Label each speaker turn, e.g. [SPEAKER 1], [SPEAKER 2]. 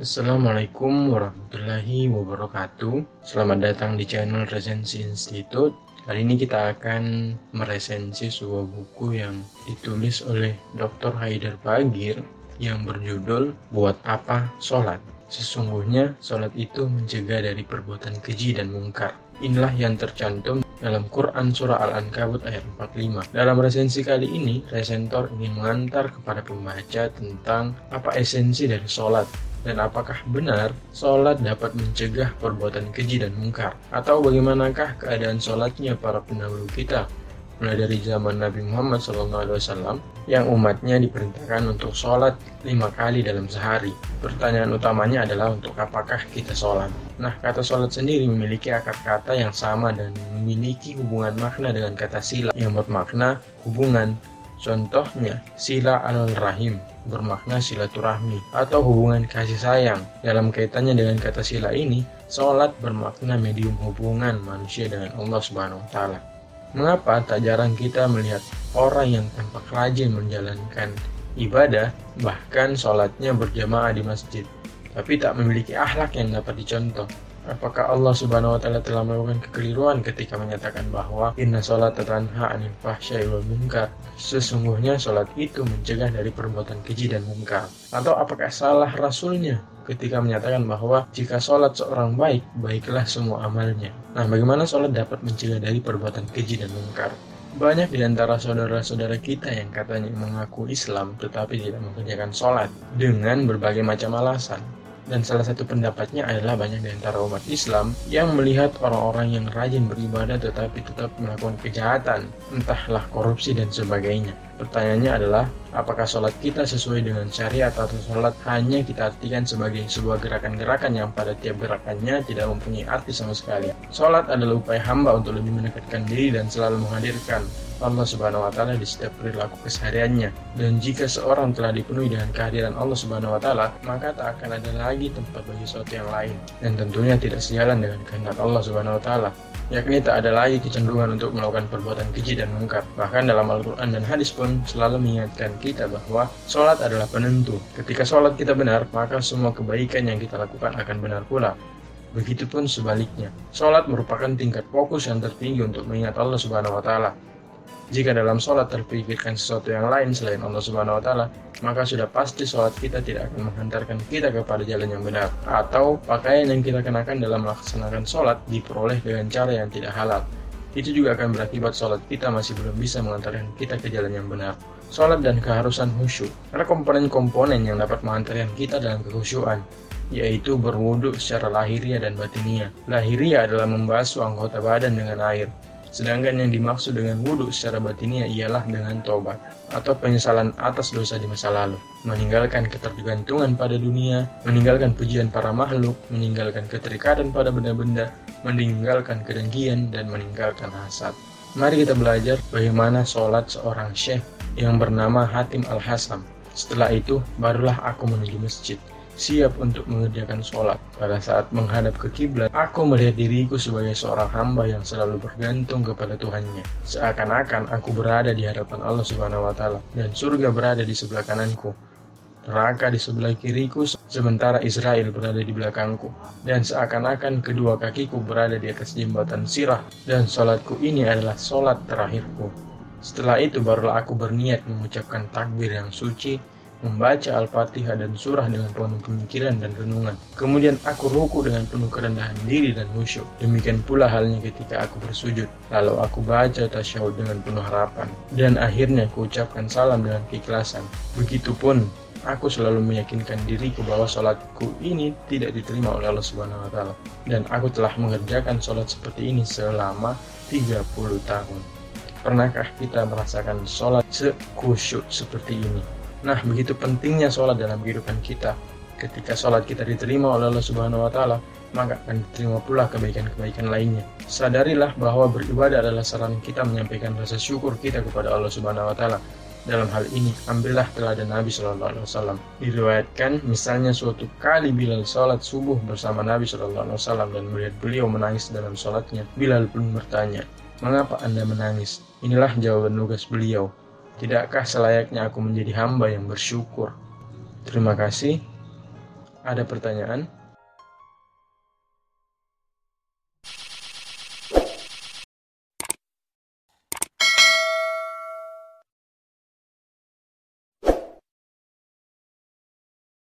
[SPEAKER 1] Assalamualaikum warahmatullahi wabarakatuh Selamat datang di channel Resensi Institute Kali ini kita akan meresensi sebuah buku yang ditulis oleh Dr. Haidar Bagir yang berjudul Buat Apa Sholat Sesungguhnya sholat itu mencegah dari perbuatan keji dan mungkar Inilah yang tercantum dalam Quran Surah Al-Ankabut ayat 45. Dalam resensi kali ini, resentor ingin mengantar kepada pembaca tentang apa esensi dari sholat dan apakah benar sholat dapat mencegah perbuatan keji dan mungkar? Atau bagaimanakah keadaan sholatnya para pendahulu kita? Mulai dari zaman Nabi Muhammad SAW yang umatnya diperintahkan untuk sholat lima kali dalam sehari. Pertanyaan utamanya adalah untuk apakah kita sholat? Nah, kata sholat sendiri memiliki akar kata yang sama dan memiliki hubungan makna dengan kata sila yang bermakna hubungan. Contohnya, sila al-rahim bermakna silaturahmi atau hubungan kasih sayang. Dalam kaitannya dengan kata sila ini, sholat bermakna medium hubungan manusia dengan Allah Subhanahu wa taala. Mengapa tak jarang kita melihat orang yang tampak rajin menjalankan ibadah, bahkan sholatnya berjamaah di masjid, tapi tak memiliki akhlak yang dapat dicontoh? Apakah Allah Subhanahu wa taala telah melakukan kekeliruan ketika menyatakan bahwa inna salat tanha 'anil fahsya'i wal munkar? Sesungguhnya salat itu mencegah dari perbuatan keji dan mungkar. Atau apakah salah rasulnya ketika menyatakan bahwa jika salat seorang baik, baiklah semua amalnya. Nah, bagaimana salat dapat mencegah dari perbuatan keji dan mungkar? Banyak di antara saudara-saudara kita yang katanya mengaku Islam tetapi tidak mengerjakan sholat dengan berbagai macam alasan. Dan salah satu pendapatnya adalah banyak di antara umat Islam yang melihat orang-orang yang rajin beribadah tetapi tetap melakukan kejahatan, entahlah korupsi dan sebagainya. Pertanyaannya adalah, apakah sholat kita sesuai dengan syariat atau sholat hanya kita artikan sebagai sebuah gerakan-gerakan yang pada tiap gerakannya tidak mempunyai arti sama sekali. Sholat adalah upaya hamba untuk lebih mendekatkan diri dan selalu menghadirkan Allah Subhanahu wa taala di setiap perilaku kesehariannya. Dan jika seorang telah dipenuhi dengan kehadiran Allah Subhanahu wa taala, maka tak akan ada lagi tempat bagi sesuatu yang lain. Dan tentunya tidak sejalan dengan kehendak Allah Subhanahu wa taala yakni tak ada lagi kecenderungan untuk melakukan perbuatan keji dan mungkar. Bahkan dalam Al-Quran dan hadis pun selalu mengingatkan kita bahwa sholat adalah penentu. Ketika sholat kita benar, maka semua kebaikan yang kita lakukan akan benar pula. Begitupun sebaliknya, sholat merupakan tingkat fokus yang tertinggi untuk mengingat Allah Subhanahu wa Ta'ala. Jika dalam sholat terpikirkan sesuatu yang lain selain Allah Subhanahu wa Ta'ala, maka sudah pasti sholat kita tidak akan menghantarkan kita kepada jalan yang benar, atau pakaian yang kita kenakan dalam melaksanakan sholat diperoleh dengan cara yang tidak halal. Itu juga akan berakibat sholat kita masih belum bisa mengantarkan kita ke jalan yang benar. Sholat dan keharusan khusyuk ada komponen-komponen yang dapat mengantarkan kita dalam kekhusyuan, yaitu berwudhu secara lahiriah dan batiniah. Lahiriah adalah membasuh anggota badan dengan air, Sedangkan yang dimaksud dengan wudhu secara batinnya ialah dengan tobat atau penyesalan atas dosa di masa lalu, meninggalkan ketergantungan pada dunia, meninggalkan pujian para makhluk, meninggalkan keterikatan pada benda-benda, meninggalkan kedengkian, dan meninggalkan hasad. Mari kita belajar bagaimana sholat seorang syekh yang bernama Hatim Al-Hasam. Setelah itu, barulah aku menuju masjid siap untuk mengerjakan sholat. Pada saat menghadap ke kiblat, aku melihat diriku sebagai seorang hamba yang selalu bergantung kepada Tuhannya. Seakan-akan aku berada di hadapan Allah Subhanahu wa taala dan surga berada di sebelah kananku. Neraka di sebelah kiriku, sementara Israel berada di belakangku. Dan seakan-akan kedua kakiku berada di atas jembatan sirah, dan sholatku ini adalah sholat terakhirku. Setelah itu barulah aku berniat mengucapkan takbir yang suci membaca Al-Fatihah dan surah dengan penuh pemikiran dan renungan. Kemudian aku ruku dengan penuh kerendahan diri dan khusyuk. Demikian pula halnya ketika aku bersujud. Lalu aku baca tasyahud dengan penuh harapan. Dan akhirnya aku ucapkan salam dengan keikhlasan. Begitupun aku selalu meyakinkan diriku bahwa sholatku ini tidak diterima oleh Allah Subhanahu wa taala dan aku telah mengerjakan sholat seperti ini selama 30 tahun. Pernahkah kita merasakan sholat sekusyuk seperti ini? Nah, begitu pentingnya sholat dalam kehidupan kita. Ketika sholat kita diterima oleh Allah Subhanahu wa Ta'ala, maka akan diterima pula kebaikan-kebaikan lainnya. Sadarilah bahwa beribadah adalah saran kita menyampaikan rasa syukur kita kepada Allah Subhanahu wa Ta'ala. Dalam hal ini, ambillah teladan Nabi Shallallahu Alaihi Wasallam. Diriwayatkan, misalnya suatu kali Bilal sholat subuh bersama Nabi Shallallahu Alaihi Wasallam dan melihat beliau menangis dalam sholatnya, Bilal pun bertanya, mengapa anda menangis? Inilah jawaban tugas beliau. Tidakkah selayaknya aku menjadi hamba yang bersyukur? Terima kasih. ada pertanyaan?